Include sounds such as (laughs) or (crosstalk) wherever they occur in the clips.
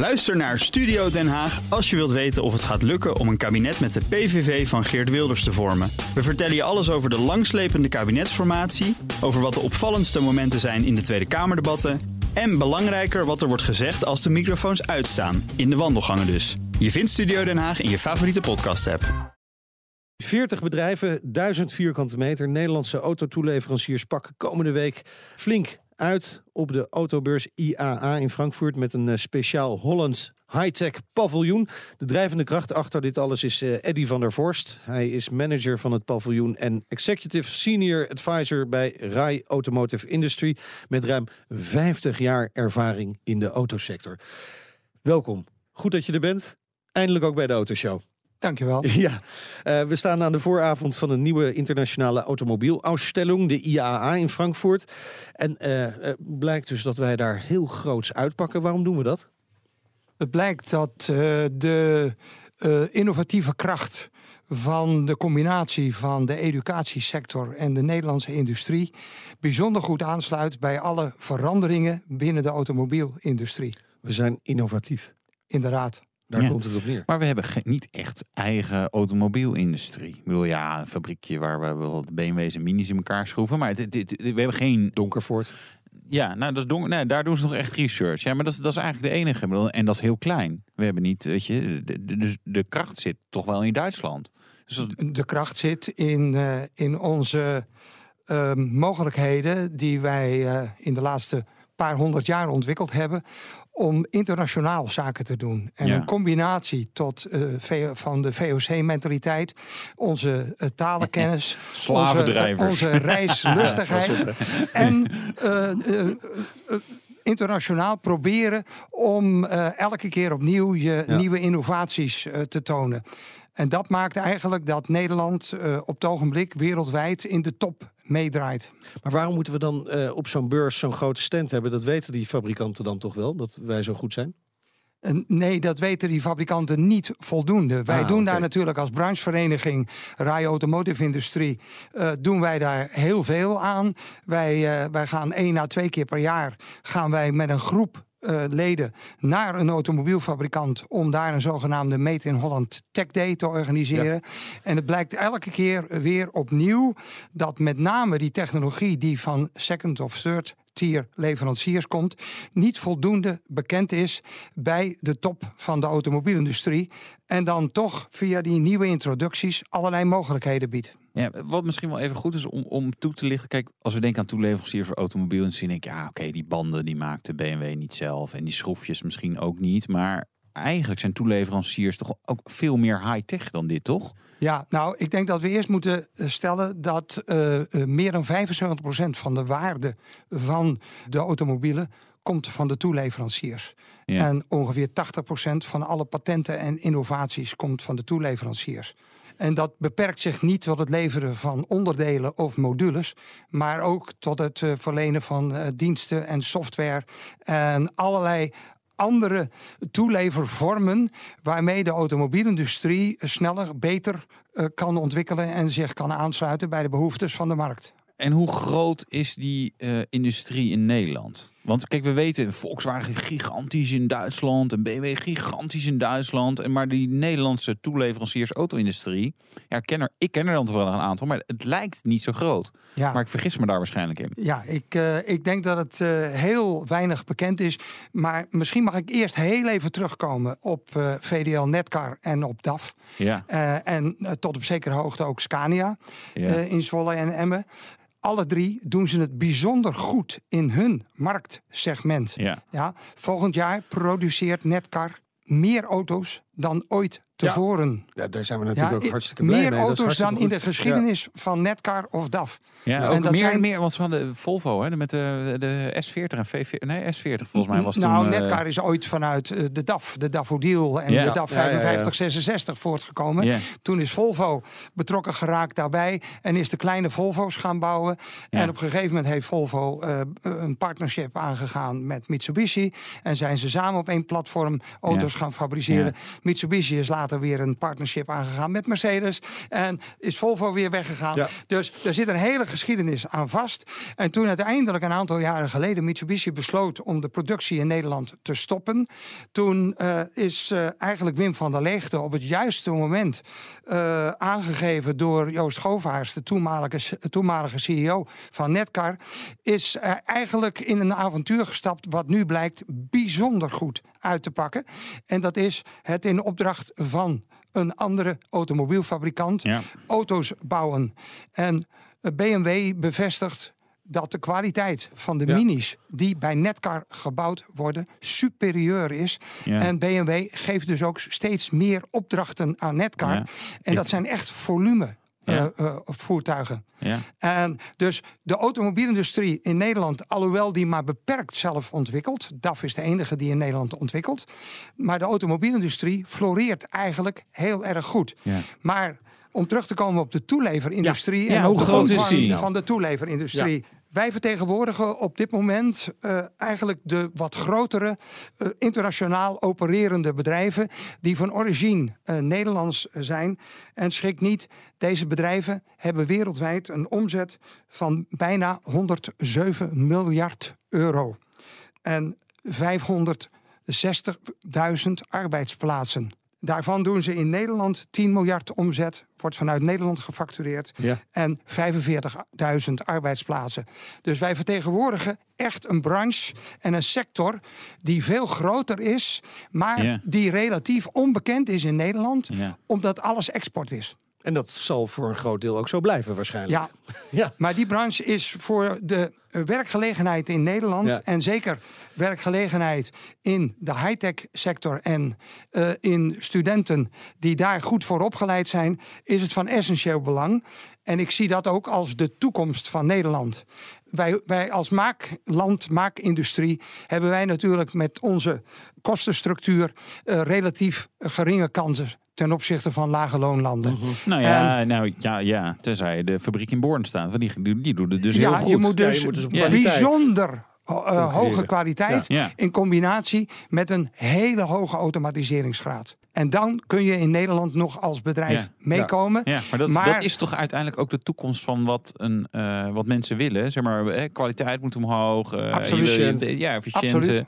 Luister naar Studio Den Haag als je wilt weten of het gaat lukken om een kabinet met de PVV van Geert Wilders te vormen. We vertellen je alles over de langslepende kabinetsformatie, over wat de opvallendste momenten zijn in de Tweede Kamerdebatten en belangrijker wat er wordt gezegd als de microfoons uitstaan, in de wandelgangen dus. Je vindt Studio Den Haag in je favoriete podcast-app. 40 bedrijven, 1000 vierkante meter. Nederlandse autotoeleveranciers pakken komende week flink uit op de autobeurs IAA in Frankfurt met een eh, speciaal Hollands high-tech paviljoen. De drijvende kracht achter dit alles is uh, Eddy van der Vorst. Hij is manager van het paviljoen en executive senior advisor bij RAI Automotive Industry met ruim 50 jaar ervaring in de autosector. Welkom. Goed dat je er bent. Eindelijk ook bij de Autoshow. Dankjewel. (laughs) Ja, uh, we staan aan de vooravond van een nieuwe internationale automobielausstelling, de IAA in Frankfurt. En uh, uh, blijkt dus dat wij daar heel groots uitpakken. Waarom doen we dat? Het blijkt dat de innovatieve kracht van de combinatie van de educatiesector en de Nederlandse industrie bijzonder goed aansluit bij alle veranderingen binnen de automobielindustrie. We zijn innovatief. Inderdaad. Daar komt het op neer. Maar we hebben niet echt eigen automobielindustrie. Ik bedoel, ja, een fabriekje waar we wel BMW's en minis in elkaar schroeven. Maar het, we hebben geen... Donkervoort. Ja, nou, dat is donker, nee, daar doen ze nog echt research. Ja, maar dat is, dat is eigenlijk de enige. Bedoel, en dat is heel klein. We hebben niet, weet je, de, de, de kracht zit toch wel in Duitsland. Dus dat... De kracht zit in, uh, in onze uh, mogelijkheden die wij uh, in de laatste paar honderd jaar ontwikkeld hebben om internationaal zaken te doen. En Ja. een combinatie tot, eh, van de VOC-mentaliteit, onze eh, talenkennis, onze, (laughs) Slavendrijvers. onze reislustigheid (laughs) en eh, eh, eh, internationaal proberen om eh, elke keer opnieuw je Ja. nieuwe innovaties eh, te tonen. En dat maakt eigenlijk dat Nederland eh, op het ogenblik wereldwijd in de top meedraait. Maar waarom moeten we dan eh, op zo'n beurs zo'n grote stand hebben? Dat weten die fabrikanten dan toch wel, dat wij zo goed zijn? Nee, dat weten die fabrikanten niet voldoende. Wij Ah, doen daar natuurlijk als branchevereniging RAI Automotive Industrie... eh, doen wij daar heel veel aan. Wij, wij gaan één à twee keer per jaar gaan wij met een groep eh, leden naar een automobielfabrikant... om daar een zogenaamde Made in Holland Tech Day te organiseren. En het blijkt elke keer weer opnieuw... dat met name die technologie die van second of third leveranciers komt, niet voldoende bekend is bij de top van de automobielindustrie. En dan toch via die nieuwe introducties allerlei mogelijkheden biedt. Ja, wat misschien wel even goed is om, om toe te lichten. Kijk, als we denken aan toeleveranciers voor automobielindustrie, denk ik, ja, oké, die banden die maakt de BMW niet zelf en die schroefjes misschien ook niet. Maar eigenlijk zijn toeleveranciers toch ook veel meer high-tech dan dit, toch? Ja, nou, ik denk dat we eerst moeten eh, stellen dat eh, eh, meer dan 75% van de waarde van de automobielen komt van de toeleveranciers. Ja. En ongeveer 80% van alle patenten en innovaties komt van de toeleveranciers. En dat beperkt zich niet tot het leveren van onderdelen of modules, maar ook tot het verlenen van diensten en software en allerlei andere toelevervormen waarmee de automobielindustrie sneller, beter eh, kan ontwikkelen en zich kan aansluiten bij de behoeftes van de markt. En hoe groot is die eh, industrie in Nederland? Want kijk, we weten Volkswagen gigantisch in Duitsland en BMW gigantisch in Duitsland. En maar die Nederlandse toeleveranciers auto-industrie, ja, ik ken er, ik ken er dan toch wel een aantal, maar het lijkt niet zo groot. Ja. Maar ik vergis me daar waarschijnlijk in. Ja, ik, eh, ik denk dat het eh, heel weinig bekend is. Maar misschien mag ik eerst heel even terugkomen op eh, VDL Netcar en op DAF. Ja, en tot op zekere hoogte ook Scania ja. in Zwolle en Emmen. Alle drie doen ze het bijzonder goed in hun marktsegment. ja. Ja, volgend jaar produceert Netcar meer auto's dan ooit tevoren. Ja, daar zijn we natuurlijk Ja, ook hartstikke blij meer mee. Is auto's dan in de geschiedenis van Netcar of DAF. Ja, En ook dat meer, zijn- meer, want ze hadden Volvo hè, met de, de S40 en V40. Nee, S40 volgens mij was nou, toen... eh, Netcar is ooit vanuit eh, de DAF, de Daffodil en Ja. de DAF Ja, ja, ja, ja. 5566 voortgekomen. Ja. Toen is Volvo betrokken geraakt daarbij en is de kleine Volvo's gaan bouwen. Ja. En op een gegeven moment heeft Volvo eh, een partnership aangegaan met Mitsubishi. En zijn ze samen op één platform auto's Ja. gaan fabriceren. Mitsubishi is later weer een partnership aangegaan met Mercedes. En is Volvo weer weggegaan. Ja. Dus er zit een hele geschiedenis aan vast. En toen uiteindelijk een aantal jaren geleden Mitsubishi besloot om de productie in Nederland te stoppen. Toen eh, is eh, eigenlijk Wim van der Leegte op het juiste moment eh, aangegeven door Joost Govaars, de toenmalige, toenmalige CEO van Netcar, is eigenlijk in een avontuur gestapt wat nu blijkt bijzonder goed uit te pakken. En dat is het in opdracht van een andere automobielfabrikant Ja. auto's bouwen. En eh, BMW bevestigt dat de kwaliteit van de Ja. minis die bij Netcar gebouwd worden superieur is. Ja. En BMW geeft dus ook steeds meer opdrachten aan Netcar. Ja. En dat zijn echt volume eh, eh, voertuigen. Ja. En dus de automobielindustrie in Nederland, alhoewel die maar beperkt zelf ontwikkelt, DAF is de enige die in Nederland ontwikkelt, maar de automobielindustrie floreert eigenlijk heel erg goed. Ja. Maar om terug te komen op de toeleverinindustrie Ja. en hoe de groot is die van de toeleverinindustrie. Wij vertegenwoordigen op dit moment eh, eigenlijk de wat grotere eh, internationaal opererende bedrijven die van origine eh, Nederlands zijn. En schrik niet, deze bedrijven hebben wereldwijd een omzet van bijna 107 miljard euro. En 560.000 arbeidsplaatsen. Daarvan doen ze in Nederland 10 miljard omzet, wordt vanuit Nederland gefactureerd. Ja. En 45.000 arbeidsplaatsen. Dus wij vertegenwoordigen echt een branche en een sector die veel groter is, maar Ja. die relatief onbekend is in Nederland, Ja. omdat alles export is. En dat zal voor een groot deel ook zo blijven waarschijnlijk. Ja, (laughs) Ja. maar die branche is voor de eh, werkgelegenheid in Nederland Ja. en zeker werkgelegenheid in de high-tech sector en eh, in studenten die daar goed voor opgeleid zijn, is het van essentieel belang. En ik zie dat ook als de toekomst van Nederland. Wij, wij als maakland, maakindustrie, hebben wij natuurlijk met onze kostenstructuur eh, relatief geringe kansen ten opzichte van lage loonlanden. Nou ja, nou, ja, ja, tenzij de fabriek in Born staat. Want die, die, die doet het dus heel ja, goed. je moet Ja, dus, je moet dus op Ja. kwaliteit. bijzonder eh, hoge kwaliteit Ja. In combinatie met een hele hoge automatiseringsgraad. En dan kun je in Nederland nog als bedrijf Ja. meekomen. Ja, maar dat, Maar- dat is toch uiteindelijk ook de toekomst van wat, een, eh, wat mensen willen. Zeg maar, eh, kwaliteit moet omhoog. eh, Absoluut. Ja, efficiënt. Absoluut.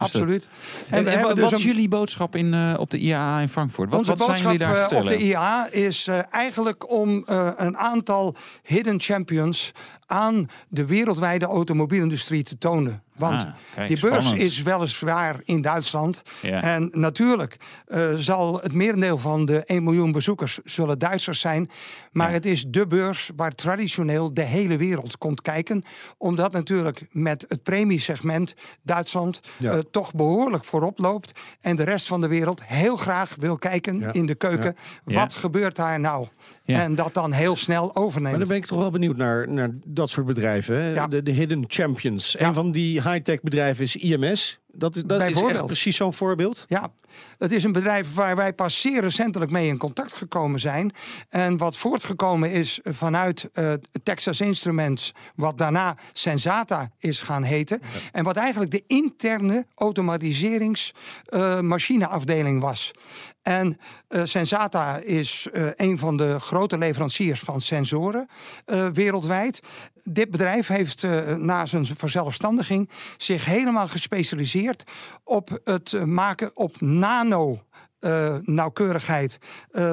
Eh, dus dat- Absoluut. En, wat, dus is jullie boodschap in, eh, op de IAA in Frankfurt? Wat, Onze wat zijn boodschap jullie daar eh, vertellen? op de IAA is eh, eigenlijk om eh, een aantal hidden champions aan de wereldwijde automobielindustrie te tonen. Want Ah, kijk, die beurs spannend. is weliswaar in Duitsland. Ja. En natuurlijk eh, zal het merendeel van de 1 miljoen bezoekers zullen Duitsers zijn. Maar Ja. het is de beurs waar traditioneel de hele wereld komt kijken. Omdat natuurlijk met het premiesegment Duitsland Ja. eh, toch behoorlijk voorop loopt. En de rest van de wereld heel graag wil kijken Ja. in de keuken. Ja. Wat gebeurt daar nou? En dat dan heel snel overneemt. Maar dan ben ik toch wel benieuwd naar, naar dat soort bedrijven. De, de hidden champions. Een van die high-tech bedrijven is IMS. Dat is, dat is echt Bijvoorbeeld. precies zo'n voorbeeld. Ja, het is een bedrijf waar wij pas zeer recentelijk mee in contact gekomen zijn. En wat voortgekomen is vanuit eh, Texas Instruments, wat daarna Sensata is gaan heten. En wat eigenlijk de interne automatiseringsmachineafdeling was. En eh, Sensata is eh, een van de grote leveranciers van sensoren eh, wereldwijd. Dit bedrijf heeft na zijn verzelfstandiging zich helemaal gespecialiseerd op het maken op nano. nauwkeurigheid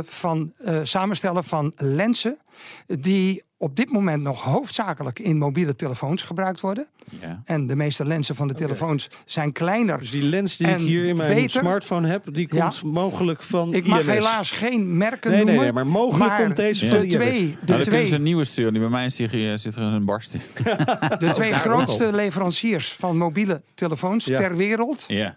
van samenstellen van lenzen die op dit moment nog hoofdzakelijk in mobiele telefoons gebruikt worden. Ja. En de meeste lenzen van de telefoons zijn kleiner. Dus die lens die ik hier in mijn beter- smartphone heb, die Ja. komt mogelijk van Ik mag helaas geen merken Nee, nee, noemen. nee, maar mogelijk maar komt deze Ja. van de twee, de Nou, twee, een nieuwe sturen. Die bij mij is die, zit er een barst in. (laughs) de twee grootste leveranciers van mobiele telefoons Ja. ter wereld. Ja.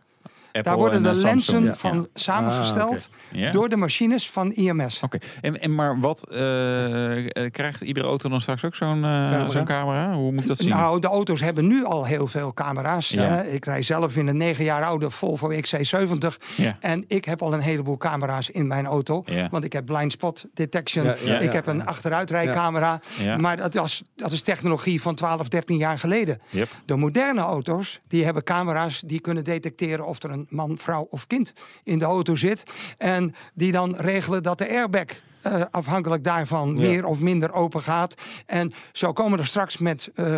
Apple Daar worden en, de eh, Samsung. lenzen Ja. van samengesteld Ja. door de machines van IMS. Oké, en, en maar wat eh, eh, krijgt iedere auto dan straks ook zo'n eh, Camera? zo'n camera? Hoe moet dat zien? Nou, de auto's hebben nu al heel veel camera's. Ja. Ik rij zelf in een negen jaar oude Volvo XC70. Ja. En ik heb al een heleboel camera's in mijn auto. Ja. Want ik heb blind spot detection. Ja, ja, ik ja, heb een achteruitrijcamera. Ja. Maar dat, was, dat is technologie van 12, 13 jaar geleden. Yep. De moderne auto's die hebben camera's die kunnen detecteren of er een man, vrouw of kind in de auto zit. En die dan regelen dat de airbag uh, afhankelijk daarvan meer of minder open gaat. En zo komen er straks met uh,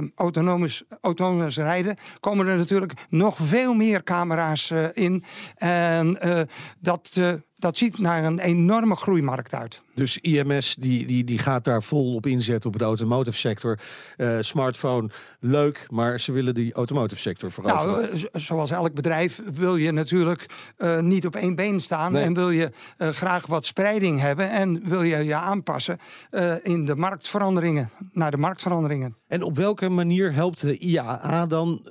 rijden, komen er natuurlijk nog veel meer camera's uh, in. En dat dat ziet naar een enorme groeimarkt uit. Dus IMS die, die, die gaat daar vol op inzetten op de automotive sector. Uh, smartphone, leuk, maar ze willen die automotive sector veroveren. Nou, zoals elk bedrijf wil je natuurlijk uh, niet op één been staan. En wil je graag wat spreiding hebben. En wil je je aanpassen in de marktveranderingen, naar de marktveranderingen. En op welke manier helpt de IAA dan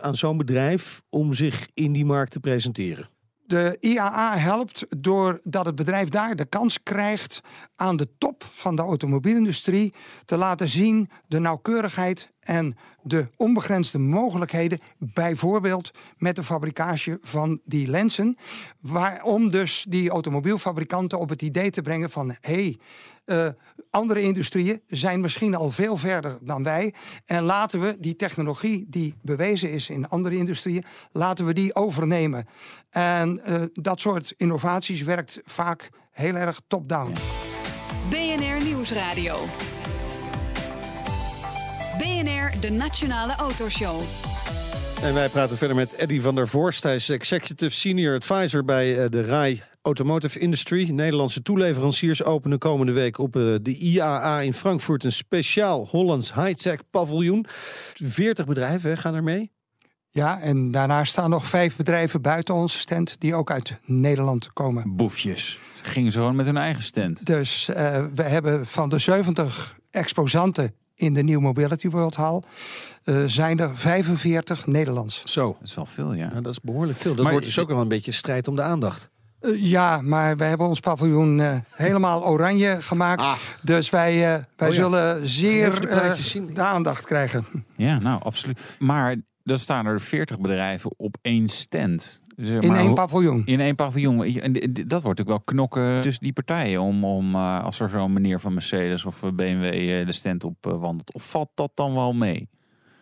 aan zo'n bedrijf om zich in die markt te presenteren? De IAA helpt doordat het bedrijf daar de kans krijgt aan de top van de automobielindustrie te laten zien de nauwkeurigheid en de onbegrensde mogelijkheden, bijvoorbeeld met de fabricage van die lenzen, waarom dus die automobielfabrikanten op het idee te brengen van hé, hey, uh, andere industrieën zijn misschien al veel verder dan wij. En laten we die technologie die bewezen is in andere industrieën, laten we die overnemen. En uh, dat soort innovaties werkt vaak heel erg top-down. BNR Nieuwsradio. BNR, de Nationale Autoshow. En wij praten verder met Eddy van der Voorst. Hij is Executive Senior Advisor bij uh, de RAI Automotive Industry. Nederlandse toeleveranciers openen komende week op uh, de IAA in Frankfurt een speciaal Hollands high-tech paviljoen. 40 bedrijven hè, gaan er mee. Ja, en daarna staan nog vijf bedrijven buiten onze stand die ook uit Nederland komen. Boefjes. Ze gingen zo met hun eigen stand. Dus uh, we hebben van de 70 exposanten in de New Mobility World Hall uh, zijn er 45 Nederlands. Zo. Dat is wel veel, ja. ja dat is behoorlijk veel. Dat maar, wordt dus ook wel een beetje strijd om de aandacht. Uh, ja, maar wij hebben ons paviljoen uh, helemaal oranje gemaakt. Ah. Dus wij, uh, wij oh, ja. zullen zeer de aandacht krijgen. Ja, nou, absoluut. Maar dan staan er 40 bedrijven op één stand. Zeg maar, in één paviljoen. In één paviljoen. En dat wordt natuurlijk wel knokken tussen die partijen. Om, om als er zo'n meneer van Mercedes of BMW de stand op wandelt. Of valt dat dan wel mee?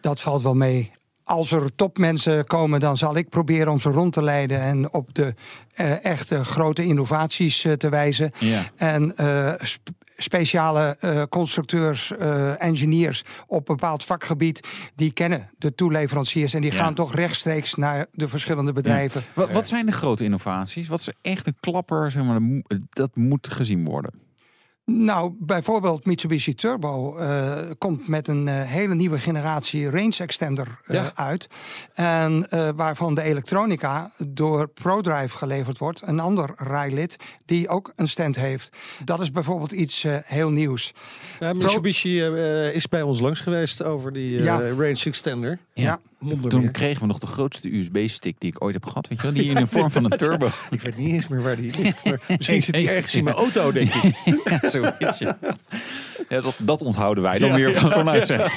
Dat valt wel mee als er topmensen komen, dan zal ik proberen om ze rond te leiden en op de uh, echte grote innovaties uh, te wijzen. Ja. En uh, sp speciale constructeurs, engineers op een bepaald vakgebied, die kennen de toeleveranciers en die ja. gaan toch rechtstreeks naar de verschillende bedrijven. Ja. Wat, wat zijn de grote innovaties? Wat is echt een klapper? Zeg maar, dat moet gezien worden. Nou, bijvoorbeeld Mitsubishi Turbo uh, komt met een uh, hele nieuwe generatie range extender uh, ja. uit. En waarvan de elektronica door ProDrive geleverd wordt. Een ander rijlid die ook een stand heeft. Dat is bijvoorbeeld iets heel nieuws. Ja, Mitsubishi is bij ons langs geweest over die ja. range extender. ja. Toen kregen we nog de grootste USB-stick die ik ooit heb gehad. Weet je wel? Die in de vorm van een (laughs) turbo. ik weet niet eens meer waar die ligt. (laughs) Maar misschien zit die ergens in mijn auto, denk ik. (laughs) ja, zoiets. Ja. Ja, dat, dat, onthouden wij dan ja, weer van zo'n uitzending.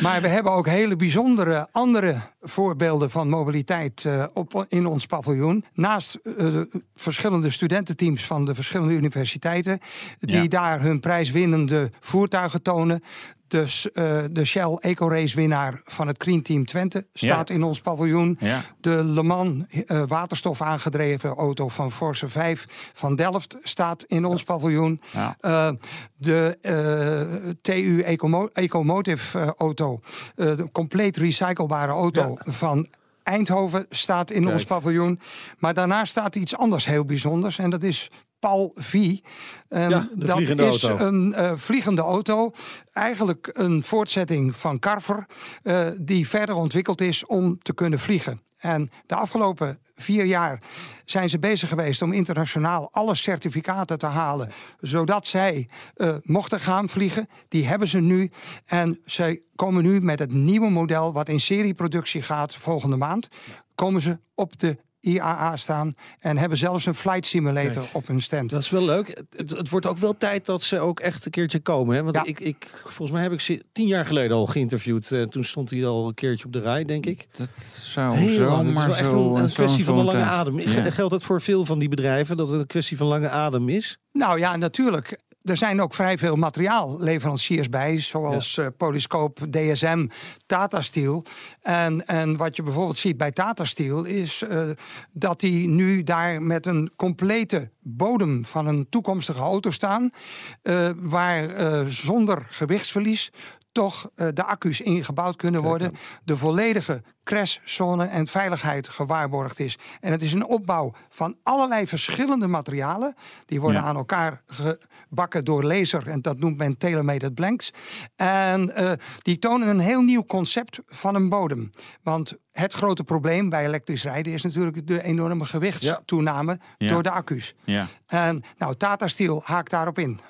Maar we hebben ook hele bijzondere andere voorbeelden van mobiliteit uh, op, in ons paviljoen. Naast uh, de verschillende studententeams van de verschillende universiteiten, die ja. daar hun prijswinnende voertuigen tonen. Dus uh, de Shell Eco Race winnaar van het Green Team Twente staat ja. in ons paviljoen. Ja. De Le Mans uh, waterstof aangedreven auto van Force 5 van Delft staat in ons paviljoen. Ja. Uh, de TU Ecomo Ecomotive auto, de compleet recyclebare auto van Eindhoven staat in Kijk. ons paviljoen. Maar daarna staat iets anders heel bijzonders. En dat is Paul V. Um, ja, dat is auto. een uh, vliegende auto. Eigenlijk een voortzetting van Carver. Uh, die verder ontwikkeld is om te kunnen vliegen. En de afgelopen vier jaar zijn ze bezig geweest om internationaal alle certificaten te halen. Zodat zij uh, mochten gaan vliegen. Die hebben ze nu. En zij komen nu met het nieuwe model wat in serieproductie gaat volgende maand. Komen ze op de IAA staan en hebben zelfs een flight simulator Kijk, op hun stand. Dat is wel leuk. Het, het, wordt ook wel tijd dat ze ook echt een keertje komen. Hè? Want ja. ik, ik, volgens mij heb ik ze tien jaar geleden al geïnterviewd. Uh, toen stond hij al een keertje op de rij, denk ik. Dat zou Heel zo lang. maar het is wel zo, echt een, een zo, kwestie zo van een lange tijd. adem. Ja. Geldt dat voor veel van die bedrijven, dat het een kwestie van lange adem is? Nou ja, natuurlijk. Er zijn ook vrij veel materiaalleveranciers bij, zoals ja. Polyscope, DSM, Tata Steel. En, en wat je bijvoorbeeld ziet bij Tata Steel is dat die nu daar met een complete bodem van een toekomstige auto staan, waar zonder gewichtsverlies toch uh, de accu's ingebouwd kunnen worden. De volledige crashzone en veiligheid gewaarborgd is. En het is een opbouw van allerlei verschillende materialen. Die worden aan elkaar gebakken door laser. En dat noemt men telemated blanks. En uh, die tonen een heel nieuw concept van een bodem. Want het grote probleem bij elektrisch rijden is natuurlijk de enorme gewichtstoename ja. door de accu's. Ja. En nou, Tata Steel haakt daarop in.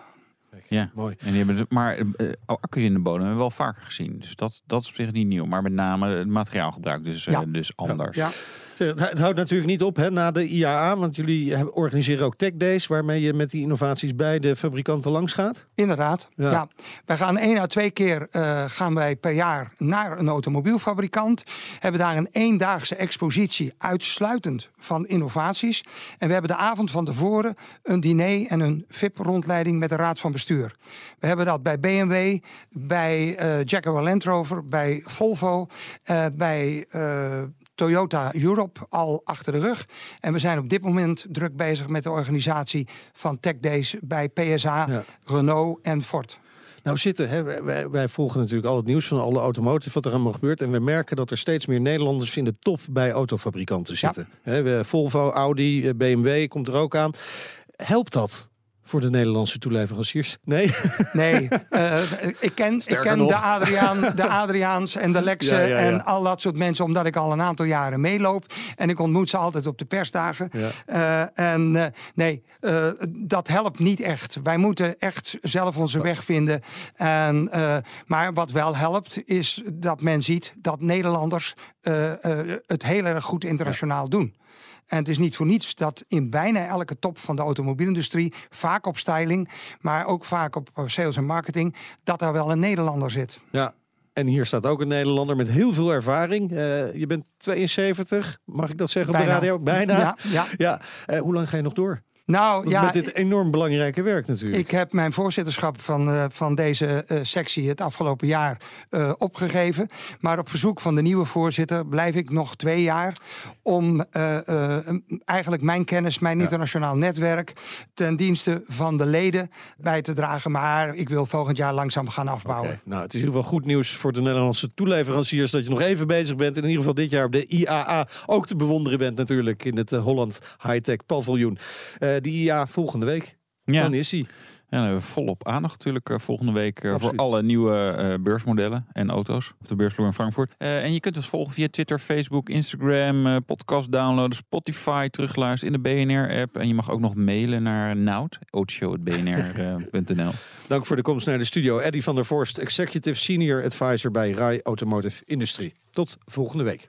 Ja, mooi. En die hebben, maar uh, accu's in de bodem hebben we wel vaker gezien. Dus dat, dat is op zich niet nieuw. Maar met name het materiaalgebruik dus, uh, dus anders. Ja. Het houdt natuurlijk niet op hè, na de IAA, want jullie organiseren ook Tech Days, waarmee je met die innovaties bij de fabrikanten langs gaat. Inderdaad. Ja. Wij gaan één à twee keer uh, gaan wij per jaar naar een automobielfabrikant. Hebben daar een eendaagse expositie uitsluitend van innovaties. En we hebben de avond van tevoren een diner en een VIP-rondleiding met de raad van bestuur. We hebben dat bij BMW, bij uh, Jaguar Land Rover, bij Volvo, uh, bij Toyota Europe al achter de rug. En we zijn op dit moment druk bezig met de organisatie van Tech Days bij PSA, Renault en Ford. Nou zitten, hè, wij, wij, volgen natuurlijk al het nieuws van alle automotive, wat er allemaal gebeurt. En we merken dat er steeds meer Nederlanders in de top bij autofabrikanten zitten. Ja. Volvo, Audi, BMW komt er ook aan. Helpt dat? Voor de Nederlandse toeleveranciers? Nee? Nee, (laughs) uh, ik ken, ik ken de, Adriaan, de (laughs) Adriaans en de Lexe ja, ja, ja. en al dat soort mensen... omdat ik al een aantal jaren meeloop. En ik ontmoet ze altijd op de persdagen. Uh, en uh, nee, dat helpt niet echt. Wij moeten echt zelf onze weg vinden. En, maar wat wel helpt, is dat men ziet dat Nederlanders... het heel erg goed internationaal doen. En het is niet voor niets dat in bijna elke top van de automobielindustrie, vaak op styling, maar ook vaak op eh, sales en marketing, dat daar wel een Nederlander zit. Ja, en hier staat ook een Nederlander met heel veel ervaring. Uh, je bent 72, mag ik dat zeggen op de radio? Bijna. Ja. ja. ja. Uh, hoe lang ga je nog door? Nou, ja, met dit enorm belangrijke werk natuurlijk. Ik heb mijn voorzitterschap van, uh, van deze uh, sectie het afgelopen jaar uh, opgegeven. Maar op verzoek van de nieuwe voorzitter blijf ik nog twee jaar om eigenlijk mijn kennis, mijn ja. internationaal netwerk ten dienste van de leden bij te dragen. Maar ik wil volgend jaar langzaam gaan afbouwen. Okay. Nou, het is in ieder geval goed nieuws voor de Nederlandse toeleveranciers dat je nog even bezig bent. En in ieder geval dit jaar op de IAA ook te bewonderen bent natuurlijk in het Holland High-Tech paviljoen die ja, volgende week. Ja. Dan is hij. Ja, volop aandacht natuurlijk uh, volgende week uh, voor alle nieuwe beursmodellen en auto's op de beursvloer in Frankfurt. en je kunt ons volgen via Twitter, Facebook, Instagram, podcast downloaden, Spotify, terugluisteren in de BNR-app. En je mag ook nog mailen naar Nout. (laughs) Dank voor de komst naar de studio. Eddie van der Vorst, Executive Senior Advisor bij RAI Automotive Industrie. Tot volgende week.